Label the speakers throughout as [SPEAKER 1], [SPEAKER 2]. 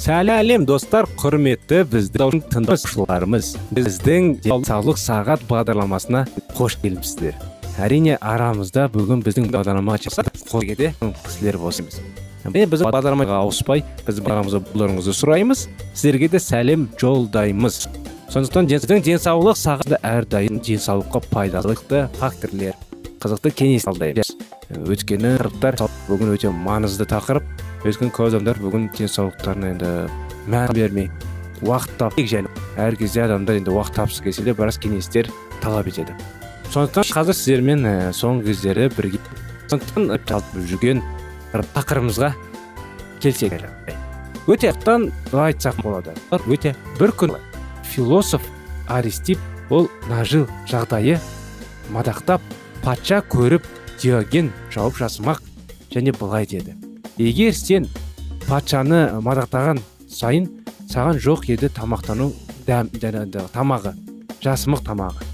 [SPEAKER 1] Сәлем достар құрметті біздің тыңдаушыларымыз. Біздің денсаулық сағат бағдарламасына қош келіпсіздер. Әрине арамызда бүгін біздің бағдарламаға қоседе кісілер болсымыз міне біз бағдарламаға ауыспай біз бағамызды болуыңызды сұраймыз сіздерге де сәлем жолдаймыз. Сондықтан сіздің денсаулық сағаты әрдайым денсаулыққа пайдалықты факторлер қызықты кеңес алдаймыз өйткені бүгін өте маңызды тақырып. Өйткені көп адамдар бүгін денсаулықтарына енді мән бермей уақыт тап әр кезде адамдар енді уақыт тапқысы келсе де біраз кеңестер талап етеді. Сондықтан қазір сіздермен ә, соңғы кездері бірге сондықтан жалпы жүрген тақырыбымызға келсек. Өте қалай айтсақ болады. Өте. Бір күн философ аристип ол нажил жағдайы мадақтап патша көріп диоген жауап жасымақ және былай деді. Егер сен патшаны мадақтаған сайын саған жоқ еді тамақтану дәм тамағы жасымық тамағы.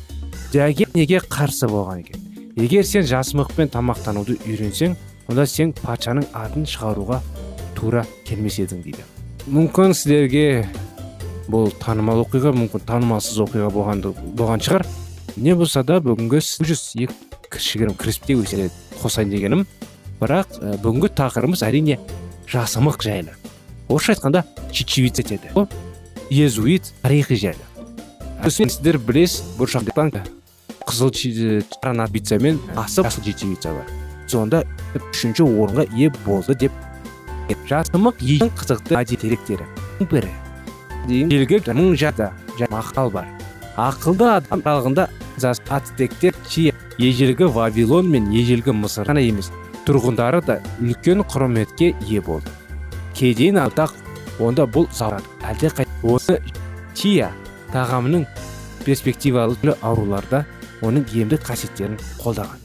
[SPEAKER 1] Диоген неге қарсы болған екен? Егер сен жасымықпен тамақтануды үйренсең онда сен патшаның атын шығаруға тура келмес едің дейді. Мүмкін сіздерге бұл танымал оқиға мүмкін танымалсыз оқиға болған, болған шығар. Не болса да бүгінгі жүз кішігірім кіріспе өседі қосайын дегенім бірақ ә, бүгінгі тақырыбымыз әрине жасымық жайлы. Орысша айтқанда чечевица етеді ол езуит тарихы жайлы. Сіздер білесіз бұл жақтан қызыл бицамен асып жасыл чечевица бар. Сонда үшінші орынға ие болды деп жасымық ең қызықты деректері. Бірі белгі мың жада мақал бар. Ақылды адам аралығында ацтектер ежелгі вавилон мен ежелгі мысыр ғана емес. Тұрғындары да үлкен құрметке ие болды. Кейден атақ онда бұл залар әлде қай осы чия тағамының перспективалы ауруларда оның емдік қасиеттерін қолдаған.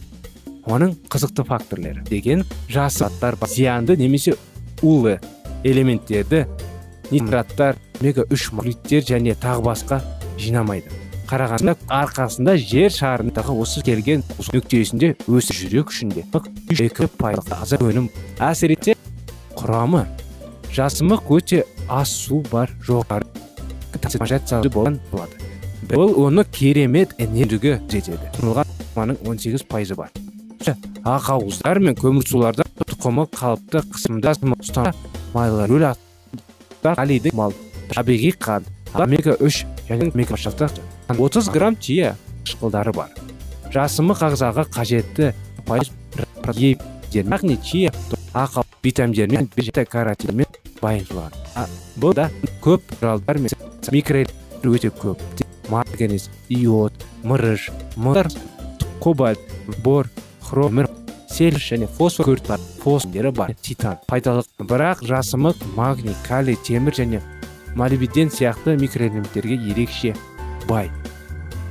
[SPEAKER 1] Оның қызықты факторлары деген жасы заттар зиянды немесе улы элементтерді нитраттар омега үш және тағы басқа жинамайды. Қарағанда арқасында жер шарындағы осы келген нүктесінде өсіп жүрек ішінде. Екі пайызға таза өнім. Әсер құрамы. Жасымық өте аз су бар жоғары ол оны керемет энергия жетеді. Тұнылған он сегіз пайызы бар. Ақауыздар мен көмірсуларда тұқымы қалыпты қысымда майлар өл мал табиғи қант омега үш және отыз грамм тие қышқылдары бар. Жасымық ағзаға қажетті пайыз яғни чия ақау витаминдермен каротинмен байытылған бұл да көп құралдар мен микро өте көп. Марганец иод мырыш мыр кобальт бор хром сель және фосфор фосфордері бар. Титан пайдалы. Бірақ жасымық магний калий темір және молибден сияқты микроэлементтерге ерекше бай.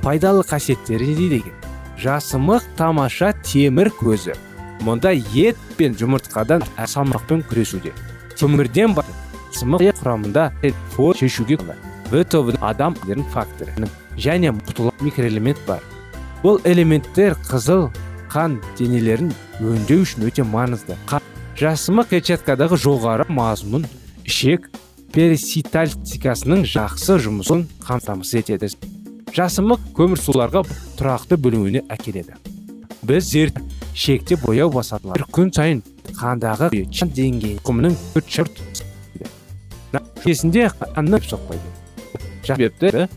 [SPEAKER 1] Пайдалы қасиеттері дейді екен жасымық тамаша темір көзі. Мұнда ет пен жұмыртқадан салмақпен күресуде. Темірден бар құрамында фор шешуге в тобының адам факторы. Және құтылған микроэлемент бар. Бұл элементтер қызыл қан денелерін өңдеу үшін өте маңызды. Жасымық клетчаткадағы жоғары мазмұн ішек периситальтикасының жақсы жұмысын қамтамасыз етеді. Жасымық көмірсуларға тұрақты бөлінуіне әкеледі. Біз зерт шекте бояу басатылар күн сайын қандағы қан деңгейі құмының төрт шырт нәтижесінде қанның соқпайды себепті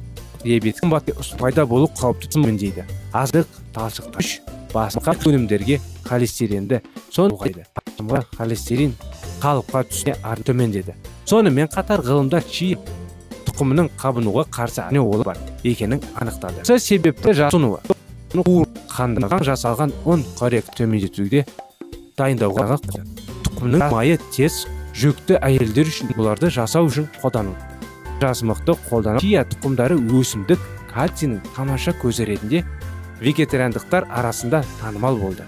[SPEAKER 1] диабет қымбат пайда болу қауіпті міндейді азық талшықтар басқа өнімдерге холестеринді соны холестерин қалыпқа түсіне ар төмендеді. Сонымен қатар ғылымдар чия тұқымының қабынуға қарсы не олы бар екенін анықтады. Осы себепті жасынуы қандырған жасалған ұн қорек төмендетуге дайындауға тұқымның майы тез жүкті әйелдер үшін бұларды жасау үшін қолдану. Жасымықты қолдану. Чия тұқымдары өсімдік кальцийдің тамаша көзі ретінде вегетариандықтар арасында танымал болды.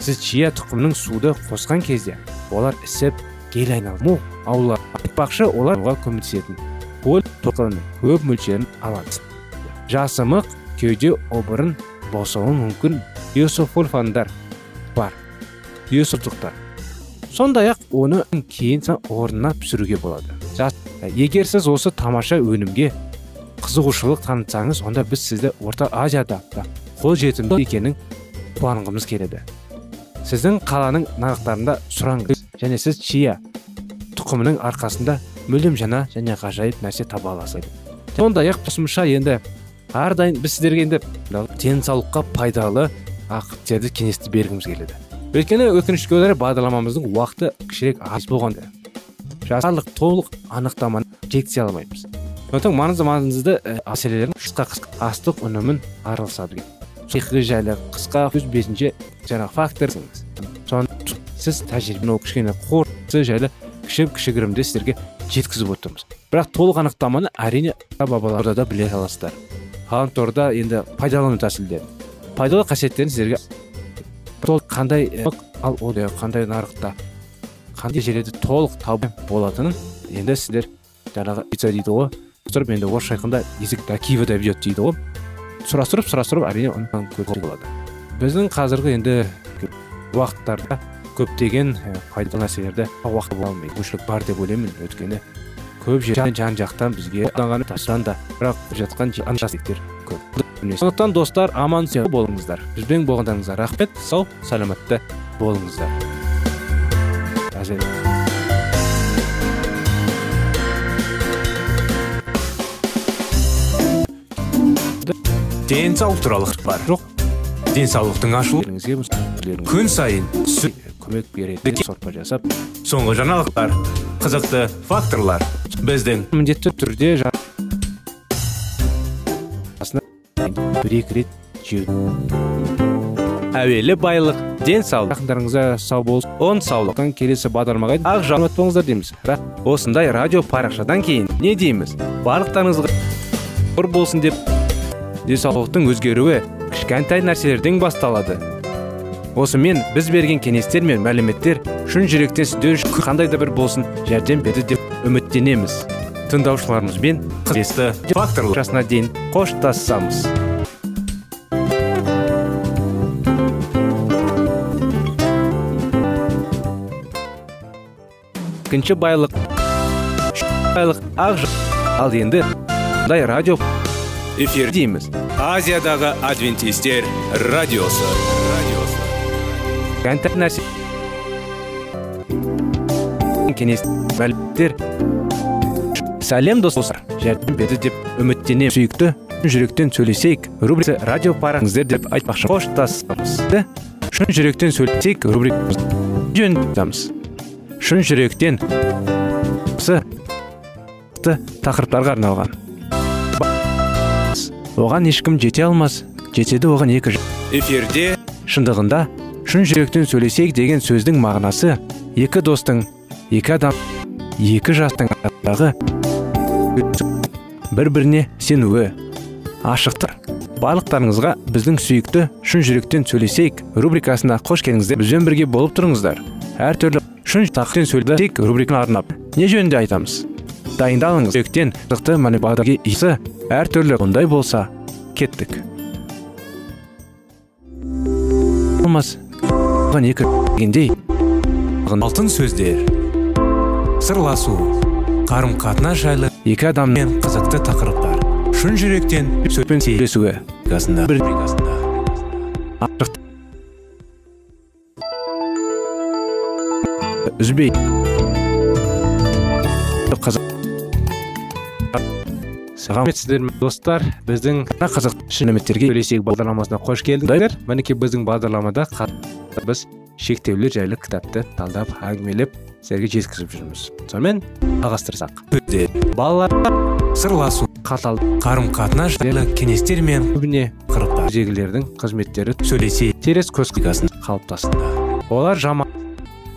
[SPEAKER 1] Сіз чия тұқымның суды қосқан кезде олар ісіп гель айналыму аулар айтпақшы олар көмектесетін. Поль тоқының көп мөлшерін алады. Жасымық кеуде обырын босауы мүмкін. Иософульфандар бар. Иософтықтар сондай ақ оны кейін орнына пісіруге болады. Жас- егер сіз осы тамаша өнімге қызығушылық танытсаңыз онда біз сізді орта азияда да қолжетімді екенін қуанғымыз келеді. Сіздің қаланың нарықтарында сұраңыз және сіз чия тұқымының арқасында мүлдем жаңа және ғажайып нәрсе таба аласыз сондай ақ қосымша енді. Әрдайым біз сіздерге енді денсаулыққа пайдалы ақыттерді кеңесті бергіміз келеді. Өйткені өкінішке орай бағдарламамыздың уақыты кішірек аз болғанда барлық толық анықтаманы жеткізе алмаймыз. Сондықтан маңызды маңызды ә, мәселелерін қысқа қысқа астық өнімін араласады психика жайлы қысқа өз бетінше жаңағы фактор сіз тәжірибені кішкене қорытынды жайлы кіші кішігірімде сіздерге жеткізіп отырмыз. Бірақ толық анықтаманы әрине бабаларда да біле аласыздар. Ғаламторда енді пайдалану тәсілдерін пайдалы қасиеттерін сіздерге толық қандай ал ә, қандай нарықта қандай жерлерде толық табу болатынын енді сіздер жаңағы дейді ғой енді орысша айтқанда язык до киева доведет дейді ғой. Сұрастырып сұрастырып әрине болады біздің қазіргі енді уақыттарда көптеген ә, пайдалы нәрселерді уақыт бола алмайды мүмкіншілік бар деп ойлаймын. Өйткені көп жерден жан жақтан бізге қолданған тастан да бірақ жатқан аншастіктер көп. сондықтан достар аман сау болыңыздар. Бізбен болғандарыңызға рахмет сау саламатта болыңыздар. Әзіл.
[SPEAKER 2] Денсаулық туралы бар. Жоқ. Денсаулықтың ашылу күн сайын
[SPEAKER 1] көмек беретін сорпа жасап
[SPEAKER 2] соңғы жаңалықтар қызықты факторлар. Біздің
[SPEAKER 1] міндетті түрде бір екі рет жеу. әуелі байлық денсаулық. Жақындарыңызға сау болсын. Он саулықтан келесі бағдарламаға ақ жауап болыңыздар дейміз. Бірақ осындай радио парақшадан кейін не дейміз? Барлықтарыңызға құр болсын деп денсаулықтың өзгеруі кішкентай нәрселерден басталады. Осымен біз берген кеңестер мен мәліметтер шын жүректен сіздер үшін қандай да бір болсын жәрдем берді деп үміттенеміз. Тыңдаушыларымызбен қызесті факторлар жасына дейін қоштассамыз екінші байлық. Байлық ақ ал енді мындай радио
[SPEAKER 2] эфир.
[SPEAKER 1] Дейміз.
[SPEAKER 2] Азиядағы адвентистер радиосы. Радиосы
[SPEAKER 1] нәрсе кеңес мәліметтер сәлем достар. Жәрдем берді деп үміттенемін. Сүйікті жүректен сөйлесейік. Рубрикасы радио параңыздар деп айтпақшы. Қоштасамыз. Шын жүректен сөйлесейік рубрикамыз шын жүректен тақырыптарға арналған. Оған ешкім жете алмас жетеді оған екі
[SPEAKER 2] эфирде
[SPEAKER 1] шындығында шын жүректен сөйлесейік деген сөздің мағынасы екі достың екі адам екі жастың арасындағы бір біріне сенуі. Ашықтық барлықтарыңызға біздің сүйікті шын жүректен сөйлесейік рубрикасына қош келдіңіздер. Бізбен бірге болып тұрыңыздар. Әртүрлі шын сөйлесейік рубриканы арнап. Не жөнінде айтамыз? Дайындалыңыз. Жүректен қызықты бағдарға исі әртүрлі ондай болса кеттік. Болмас. Екі дегендей
[SPEAKER 2] алтын сөздер. Сырласу. Қарым қатынас жайлы
[SPEAKER 1] екі адаммен
[SPEAKER 2] қызықты тақырыптар. Шын жүректен
[SPEAKER 1] сөзбен сөйлесуі
[SPEAKER 2] бригасында
[SPEAKER 1] бір үзбей. Қазақ сәлеметсіздер ме достар. Біздің мына қызық шынеметтерге сөйлесейік бағдарламасына қош келдіңдер мінекей біздің бағдарламада біз шектеулер жайлы кітапты талдап әңгімелеп сіздерге жеткізіп жүрміз. Сонымен жалғастырсақ балалар
[SPEAKER 2] сырласу.
[SPEAKER 1] қатал
[SPEAKER 2] қарым қатынас жайлы кеңестер мен
[SPEAKER 1] көбіне
[SPEAKER 2] қырықтар.
[SPEAKER 1] өзгелердің қызметтері
[SPEAKER 2] сөйлесейік
[SPEAKER 1] теріс көз
[SPEAKER 2] бригасында
[SPEAKER 1] қалыптасты. Олар жаман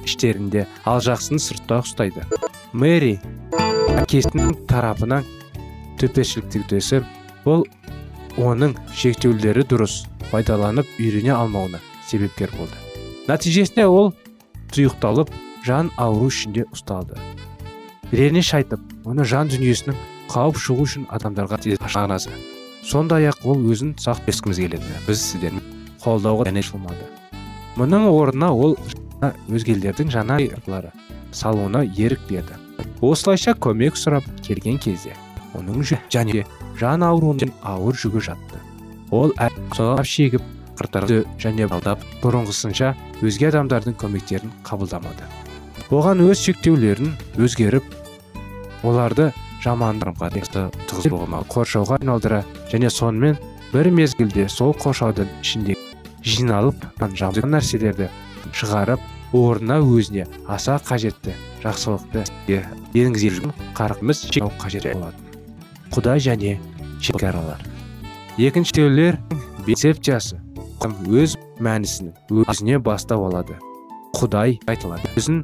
[SPEAKER 1] іштерінде ал жақсыны сыртта ұстайды. Мэри. Әкесінің тарапынан төпешілікті ол оның шектеулері дұрыс пайдаланып үйрене алмауына себепкер болды. Нәтижесінде ол тұйықталып жан ауру ішінде ұсталды. Реніш айтып оны жан дүниесінің қауіп шығу үшін адамдарға ашағанасы сондай ақ ол өзін сақ ескіміз келеді біз сіздермен қолдауға және шылмады мұның орнына ол өзгелердің жаңа салуына ерік берді. Осылайша көмек сұрап келген кезде оның және жан ауруының ауыр жүгі жатты. Ол соғап шегіп қыртырды және алдап бұрынғысынша өзге адамдардың көмектерін қабылдамады. Оған өз шектеулерін өзгеріп оларды жамандыққа тығыз болма қоршауға айналдыра және сонымен бір мезгілде сол қоршаудың ішінде жиналып жаман нәрселерді шығарып орнына өзіне аса қажетті жақсылықты іске енгізе жүрген қарқымыз шектеу қажет болатын. Құдай және шекаралар екінші теулер концепциясы. Өз мәнісін өзіне бастау алады. Құдай айтылады. Өзін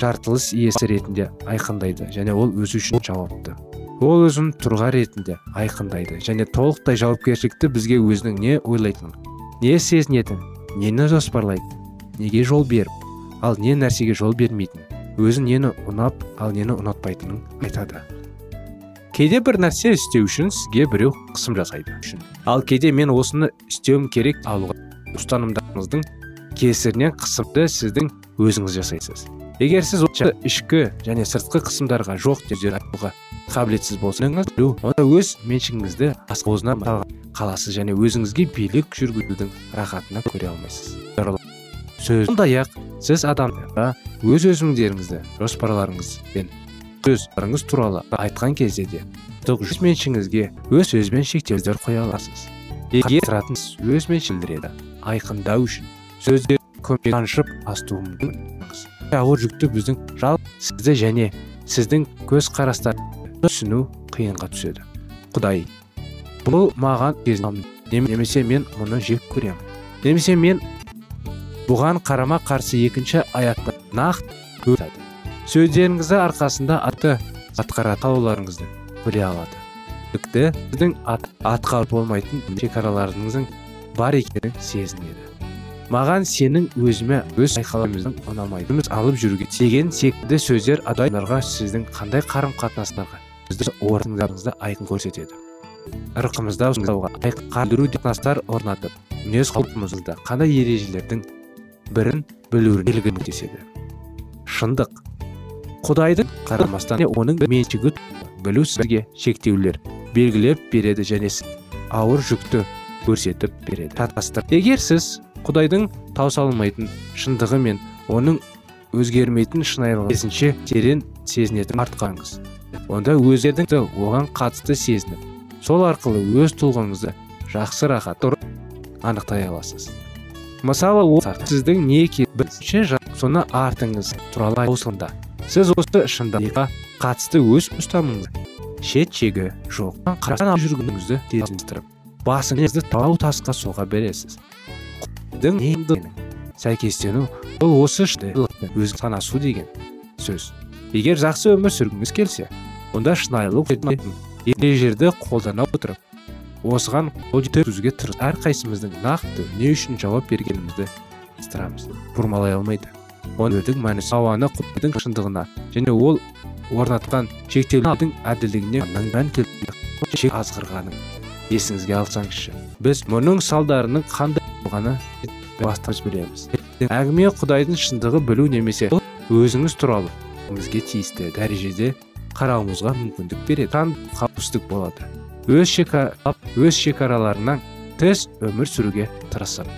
[SPEAKER 1] жартылыс иесі ретінде айқындайды және ол өзі үшін жауапты. Ол өзін тұлға ретінде айқындайды және толықтай жауапкершілікті бізге өзінің не ойлайтынын не сезінетін нені жоспарлайтын неге жол беріп ал не нәрсеге жол бермейтін? Өзі нені ұнап ал нені ұнатпайтынын айтады. Кейде бір нәрсе істеу үшін сізге біреу қысым жасайды. Ал кейде мен осыны істеуім керек алуға ұстанымдарыңыздың кесірінен қысымды сіздің өзіңіз жасайсыз. Егер сіз ішкі және сыртқы қысымдарға жоқ деп айтуға қабілетсіз болсаңыз онда өз меншігіңізді аспозына қаласыз және өзіңізге билік жүргізудің рахатына көре алмайсыз. Сөз. сондай ақ сіз адамдарға өз өзіңдеріңізді жоспарларыңыз бен сөздарыңыз туралы айтқан кезде де меншігіңізге өз сөзбен шектеулер қоя аласыз. Егер өз меншілдіреді айқындау үшін сөздер көмек танышып астуы мүмкін. Ауыр жүкті біздің жал сізді және сіздің көз түсіну қиынға түседі. Құдай бұл маған немесе мен мұны жек көремін. Немесе мен бұған қарама қарсы екінші аятта нақты өтеді сөздеріңізді арқасында аты атқаратын алуларыңызды біле алады. Тіпті сіздің ат, атқарып болмайтын шекараларыңыздың бар екенін сезінеді. Маған сенің өзіме өз айқаламыздың ұнамайды алып жүруге деген секілді сөздер адамдарға сіздің қандай қарым қатынастарға сіздің орныңызды айқын көрсетеді. Ырқымызда қадыру қатынастар орнатып мінез құлқымызда қандай ережелердің бірін білуіне көмектеседі шындық. Құдайдың қарамастан оның меншігі білу сізге шектеулер белгілеп береді және ауыр жүкті көрсетіп береді. Шатастыр егер сіз құдайдың таусалмайтын шындығы мен оның өзгермейтін шынайылығын керісінше терең сезінетін артқаңыз онда өздеріңізді оған қатысты сезініп сол арқылы өз тұлғаңызды жақсы рахат анықтай аласыз. Мысалы ол сіздің не екенін соны артыңыз. Туралы осында сіз осы шындыққа қатысты өз ұстанымыңызды шет шегі жоқ. Қарасан жүргеніңізді тезіністіріп басыңызды тау тасқа соға бересіз. Сәйкестену бұл осы өз санасу деген сөз. Егер жақсы өмір сүргіңіз келсе онда шынайылық ережелерді қолдана отырып осыған қол жеткізуге тырыс. Әрқайсымыздың нақты не үшін жауап бергенімізді ыстырамыз бұрмалай алмайды. Оның мәнісі ауаны құдайдың шындығына және ол орнатқан шектеулердің әділдігіне мән шек азғырғанын есіңізге алсаңызшы. Біз мұның салдарының қандай болғаны бастап білеміз әңгіме құдайдың шындығы білу немесе өзіңіз туралы өзіңізге тиісті дәрежеде қарауыңызға мүмкіндік береді. Сан қауіпсіздік болады. Өз шекара өз шекараларынан тыс өмір сүруге тырысып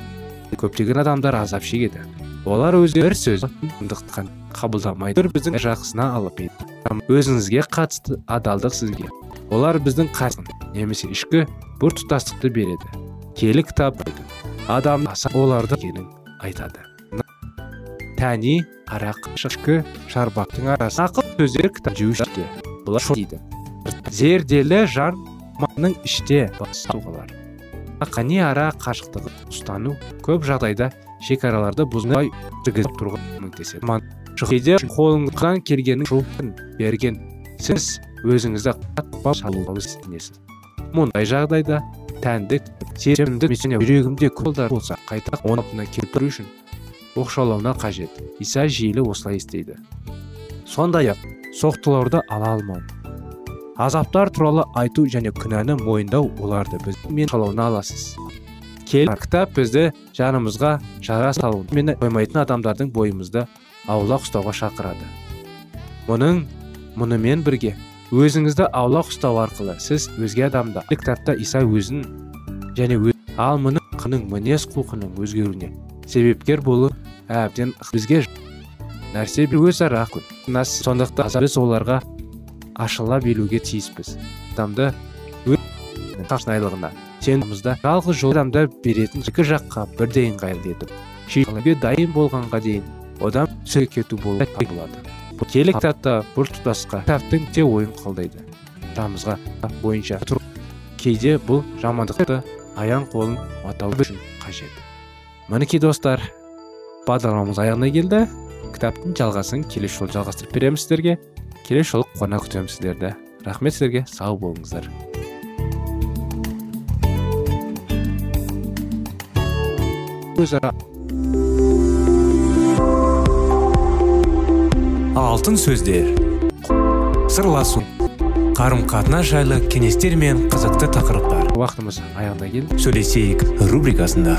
[SPEAKER 1] көптеген адамдар азап шегеді. Олар өзі бір сөз шындықтан қабылдамайды. Біздің жақсына алып өзіңізге қатысты адалдық сізге. Олар біздің қасын немесе ішкі бір тұтастықты береді. Киелі кітап адам аса оларды екенін айтады. Тәни арақ ішкі шарбақтың арасы ақыл сөздер кітап бұлар дейді? Зерделі жан маның іште тұлғалар. Қани ара қашықтығы ұстану көп жағдайда шекараларды бұзмай тігізіп тұруға көмектеседі. Кейде қолыңыздан келгенін жолын берген. Сіз өзіңізді қатпа салуға ізденесіз мұндай жағдайда тәндік сезімді мен жүрегімде қолдар болса қайта қалпына келтіру үшін оқшаулауына қажет. Иса жиілі осылай істейді. Сондай ақ соқтыларды ала алмау. Азаптар туралы айту және күнәні мойындау оларды біз мен қалауына аласыз. Кел кітап бізді жанымызға жара салу. Мені қоймайтын адамдардың бойымызды аулақ ұстауға шақырады. Мұның мұнымен бірге өзіңізді аулақ ұстау арқылы сіз өзге адамда кітапта иса өзін және өз, ал мұның мінез құлқының өзгеруіне себепкер болу әбден бізге нәрсе өзара сондықтан біз оларға ашыла білуге тиіспіз. Адамды шынайылығына сенімізді жалғыз жол адамды беретін екі жаққа бірдей ыңғайлы етіп шешуге дайын болғанға дейін одан сөз кету болады. Келі кітапта бір тұтасқа кітаптың те ойын қолдайды тамызға бойынша тұр. Кейде бұл жамандықты аян қолын матау үшін қажет. Мінекей достар бағдарламамыз аяғына келді. Кітаптың жалғасын келесі жолы жалғастырып береміз сіздерге. Келесі жолы қуана күтемін сіздерді рахмет сіздерге сау болыңыздар өзара
[SPEAKER 2] алтын сөздер сырласу қарым қатынас жайлы кеңестер мен қызықты тақырыптар
[SPEAKER 1] уақытымыз аяғына келді
[SPEAKER 2] сөйлесейік рубрикасында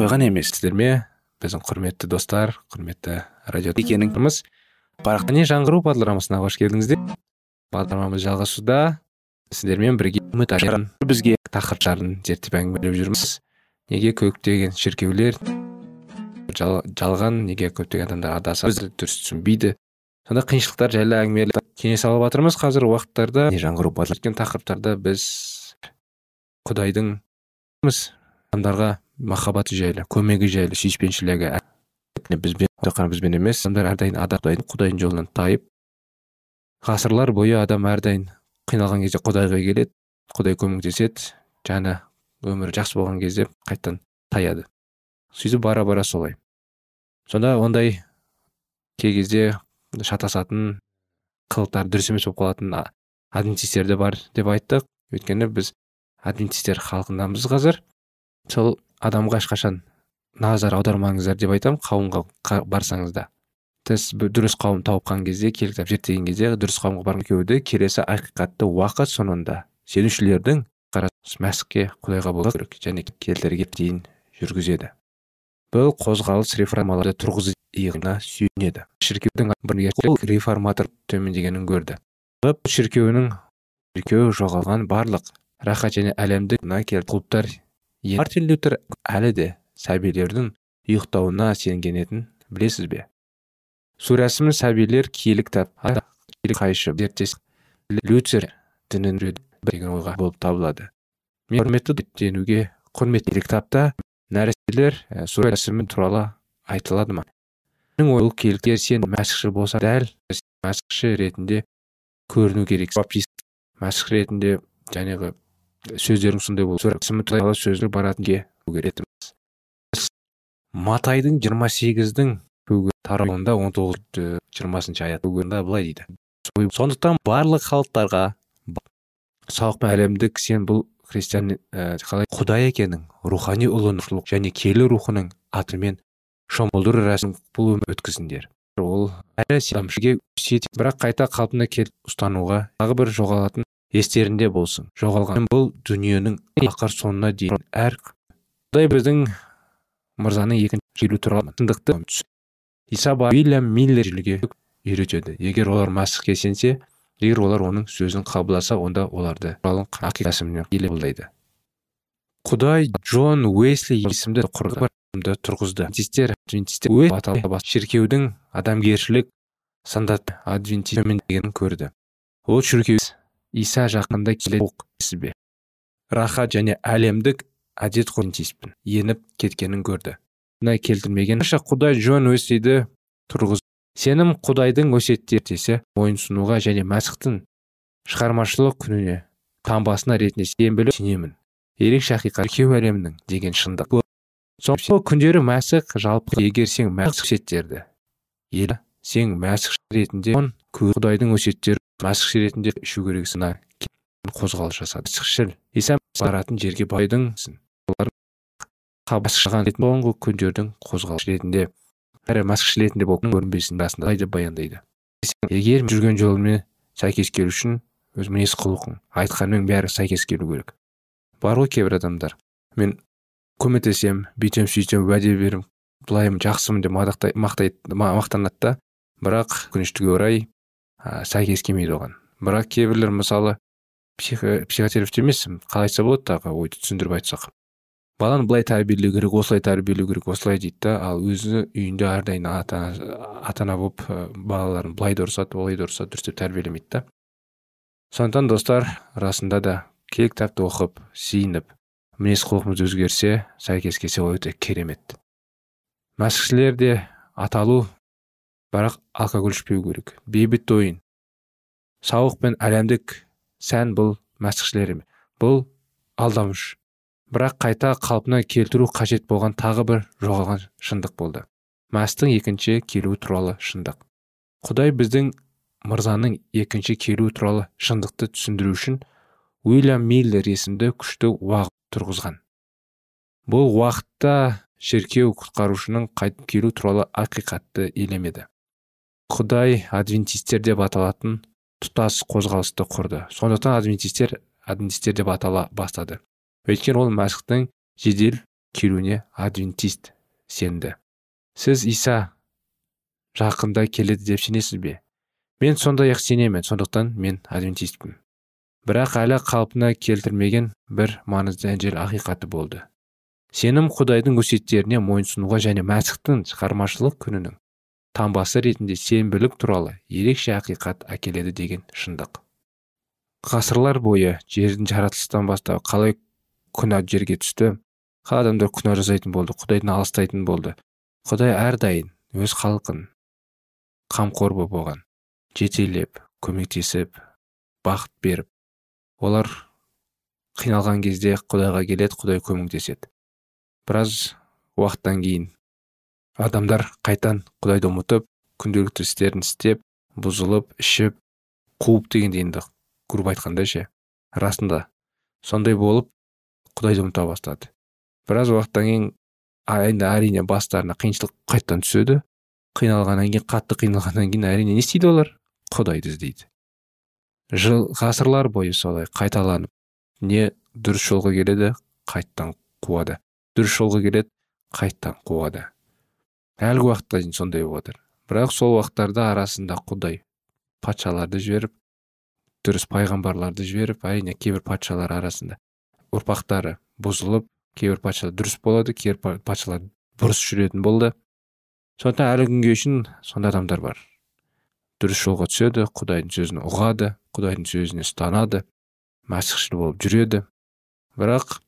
[SPEAKER 1] қойған емес сіздер ме? Біздің құрметті достар құрметті радио екеніңіз парақтане жаңғыру бағдарламасына қош келдіңіздер. Бағдарламамыз жалғасуда. Сіздермен бірге үміт артқан бізге тақырыптарын зерттеп әңгімелеп жүрміз. Неге көптеген шіркеулер жал, жалған неге көптеген адамдар адасады дұрыс түсінбейді. Сондай қиыншылықтар жайлы әңгімелеп кеңес алып жатырмыз. Қазір уақыттарда жаңғыру тақырыптарда біз құдайдың адамдарға махаббаты жайлы көмегі жайлы сүйіспеншілігі бізбен бізбен емес адамдар әрдайым құдайдың құдайдың жолынан тайып ғасырлар бойы адам әрдайым қиналған кезде құдайға келеді құдай көмектеседі жаны өмірі жақсы болған кезде қайтадан таяды. Сөйтіп бара бара солай. Сонда ондай кей кезде шатасатын қылықтар дұрыс емес болып қалатын адвентистер де бар деп айттық. Өйткені біз адвентистер халқындамыз қазір. Сол адамға ешқашан назар аудармаңыздар деп айтамын қауымға барсаңыз да. Сіз дұрыс қауым тауыпқан кезде кітап зерттеген кезде дұрыс қауымға барған екеуі келесі ақиқатты уақыт соңында сенушілердің мәсіхке құдайға болу керек және келтірге дейін жүргізеді. Бұл қозғалыс реформаларды тұрғызу иығына сүйенеді. Шіркеудің реформатор төмендегенін көрді. Шіркеуінің шіркеу жоғалған барлық рахат және әлемдік клубтар мартин лютер әлі де сәбилердің ұйықтауына сенгенетін білесіз бе? Сурәсімін сәбилер киелі кітап қайшы зерттес лютер дінін деген ойға болып табылады. Құрметті денуге кітапта нәрестелер рәсімі туралы айтылады ма? Менің ол келгер сен мәсіхші болса дәл мәсіхші ретінде көріну керек. Баптист мәсіх ретінде жаңағы сөздерің сондай болу туралы сөздер баратынге матайдың жиырма сегіздің тарауында он тоғыз жиырмасыншы аят былай дейді. Сондықтан барлық халықтарға сауық әлемдік сен бұл христиан ә, қалай? Құдай екенін рухани ұлын және келі рухының атымен шомылдыру рәсімін бұл өткізіңдер. Ол адамшыге бірақ қайта қалпына кел ұстануға тағы бір жоғалатын естерінде болсын. Жоғалған. Бұл дүниенің ақыр соңына дейін әр құдай біздің мырзаның екінші келу туралы шындықты иса уильям миллер үйретеді. Егер олар мәсіхке сенсе егер олар оның сөзін қабылдаса онда оларды қабылдайды құдай джон уэсли есімді құрды. Тұрғызды. Шіркеудің адамгершілік стандарт адвентизм көрді. Ол шіркеу иса жақында келеді бе рахат және әлемдік әдет ғұрын еніп кеткенін көрді. Келтірмеген құдай джон уэслиді тұрғыз. Сенім құдайдың өсиеттері мойынсұнуға және мәсіхтің шығармашылық күніне таңбасына ретінде сенбілі сенемін. Ерекше ақиқат кеу әлемінің деген шындық. Сол күндері мәсіх жалпы егер сен мәсіх өсиеттерді ел сен мәсіх ретінде құдайдың өсиеттері мәсіх ретінде ішу керексің қозғалыс жасады. Мәсіхшіл иса баратын жерге байдың соңғы күндердің қозғалыс ретінде әрі мәсіхші ретінде болып көрінбесін расында деп баяндайды. Егер жүрген жолымен сәйкес келу үшін өз мінез құлқың айтқанмен бәрі сәйкес келу керек. Бар ғой кейбір адамдар. Мен көмектесемін бүйтемін сөйтемін уәде беремін былаймын жақсымын деп мақтанады да. Бірақ өкінішке орай ә, сәйкес келмейді оған. Бірақ кейбірлер мысалы психотерапевт емес қалай айтса болады тағы ойды түсіндіріп айтсақ. Баланы былай тәрбиелеу керек осылай тәрбиелеу керек осылай дейді да ал өзі үйінде әрдайым ата ана болып балаларын былай да ұрсады олай да ұрсады дұрыстап тәрбиелемейді да. Сондықтан достар расында да кел кітапты оқып сиініп мінез құлқымыз өзгерсе сәйкес келсе ол өте керемет. Мәсіхшілер де аталу бірақ алкоголь ішпеу керек. Бейбіт ойын сауық пен әлемдік сән бұл мәсіхшілер бұл алдамыш. Бірақ қайта қалпына келтіру қажет болған тағы бір жоғалған шындық болды. Мәстің екінші келуі туралы шындық. Құдай біздің мырзаның екінші келуі туралы шындықты түсіндіру үшін уильям миллер есімді күшті уақыт тұрғызған. Бұл уақытта шіркеу құтқарушының қайтып келу туралы ақиқатты елемеді. Құдай адвентистер деп аталатын тұтас қозғалысты құрды. Сондықтан адвентистер адвентистер деп атала бастады. Өйткені ол мәсіхтің жедел келуіне адвентист сенді. Сіз иса жақында келеді деп сенесіз бе? Мен сондай ақ сенемін сондықтан мен адвентистпін бірақ әлі қалпына келтірмеген бір маңызды әнжел ақиқаты болды. Сенім құдайдың өсиеттеріне мойынсұнуға және мәсіхтің шығармашылық күнінің таңбасы ретінде сенбілік туралы ерекше ақиқат әкеледі деген шындық. Ғасырлар бойы жердің жаратылыстан бастап қалай күнә жерге түсті қалай адамдар күнә жасайтын болды құдайдан алыстайтын болды құдай әрдайым өз халқын қамқор болып оған жетелеп көмектесіп бақыт беріп олар қиналған кезде құдайға келеді құдай көмектеседі. Біраз уақыттан кейін адамдар қайтан құдайды ұмытып күнделікті істерін істеп бұзылып ішіп қуып дегенде енді грубо айтқанда ше. Расында сондай болып құдайды ұмыта бастады. Біраз уақыттан кейін енді әрине бастарына қиыншылық қайтадан түседі. Қиналғаннан кейін қатты қиналғаннан кейін әрине не істейді олар? Құдайды іздейді. Жыл ғасырлар бойы солай қайталанып не дұрыс жолға келеді? Қайтадан қуады. Дұрыс жолға келеді қайтадан қуады. Әлгі уақытқа дейін сондай болып жатыр бірақ сол уақыттарда арасында құдай патшаларды жіберіп дұрыс пайғамбарларды жіберіп әрине кейбір патшалар арасында ұрпақтары бұзылып кейбір патшалар дұрыс болады кейбір патшалар бұрыс жүретін болды. Сондықтан әлі күнге шейін сондай адамдар бар. Дұрыс жолға түседі құдайдың сөзін ұғады құдайдың сөзіне ұстанады мәсіхшіл болып жүреді. Бірақ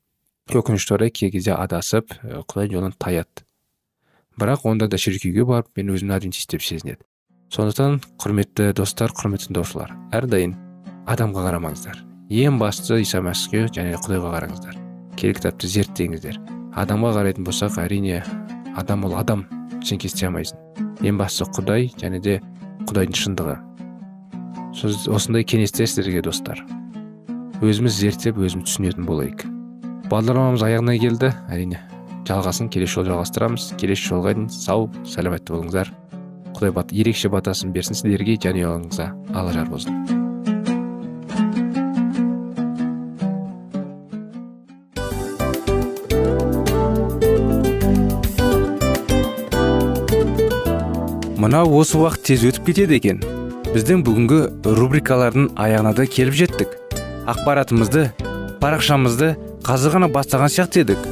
[SPEAKER 1] өкінішке орай кей кезде адасып құдай жолынан таяды бірақ онда да шіркеуге барып мен өзімді адвентист деп сезінеді. Сондықтан құрметті достар құрметті тыңдаушылар әрдайым адамға қарамаңыздар. Ең бастысы иса мәсіхке және құдайға қараңыздар. Керек кітапты зерттеңіздер. Адамға қарайтын болсақ әрине адам ол адам сен істей алмайсың. Ең бастысы құдай және де құдайдың шындығы. Сөз, осындай кеңестер сіздерге достар. Өзіміз зерттеп өзіміз түсінетін болайық. Бағдарламамыз аяғына келді әрине. Жалғасын келесі жолы жалғастырамыз. Келесі жолға дейін сау сәлеметті болыңыздар. Құдай бат, ерекше батасын берсін сіздерге жанұяларыңызға ала жар болсын. Мынау осы уақыт тез өтіп кетеді екен. Біздің бүгінгі рубрикалардың аяғына да келіп жеттік. Ақпаратымызды парақшамызды қазір ғана бастаған сияқты едік.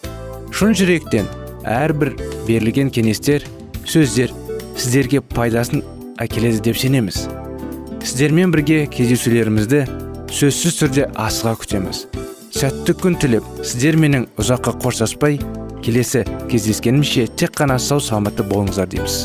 [SPEAKER 1] Шын жүректен әрбір берілген кеңестер сөздер сіздерге пайдасын әкеледі деп сенеміз. Сіздермен бірге кездесулерімізді сөзсіз түрде асыға күтеміз. Сәтті күн тілеп сіздер менің ұзаққа қоштаспай келесі кездескенімше тек қана сау саламатты болыңыздар дейміз.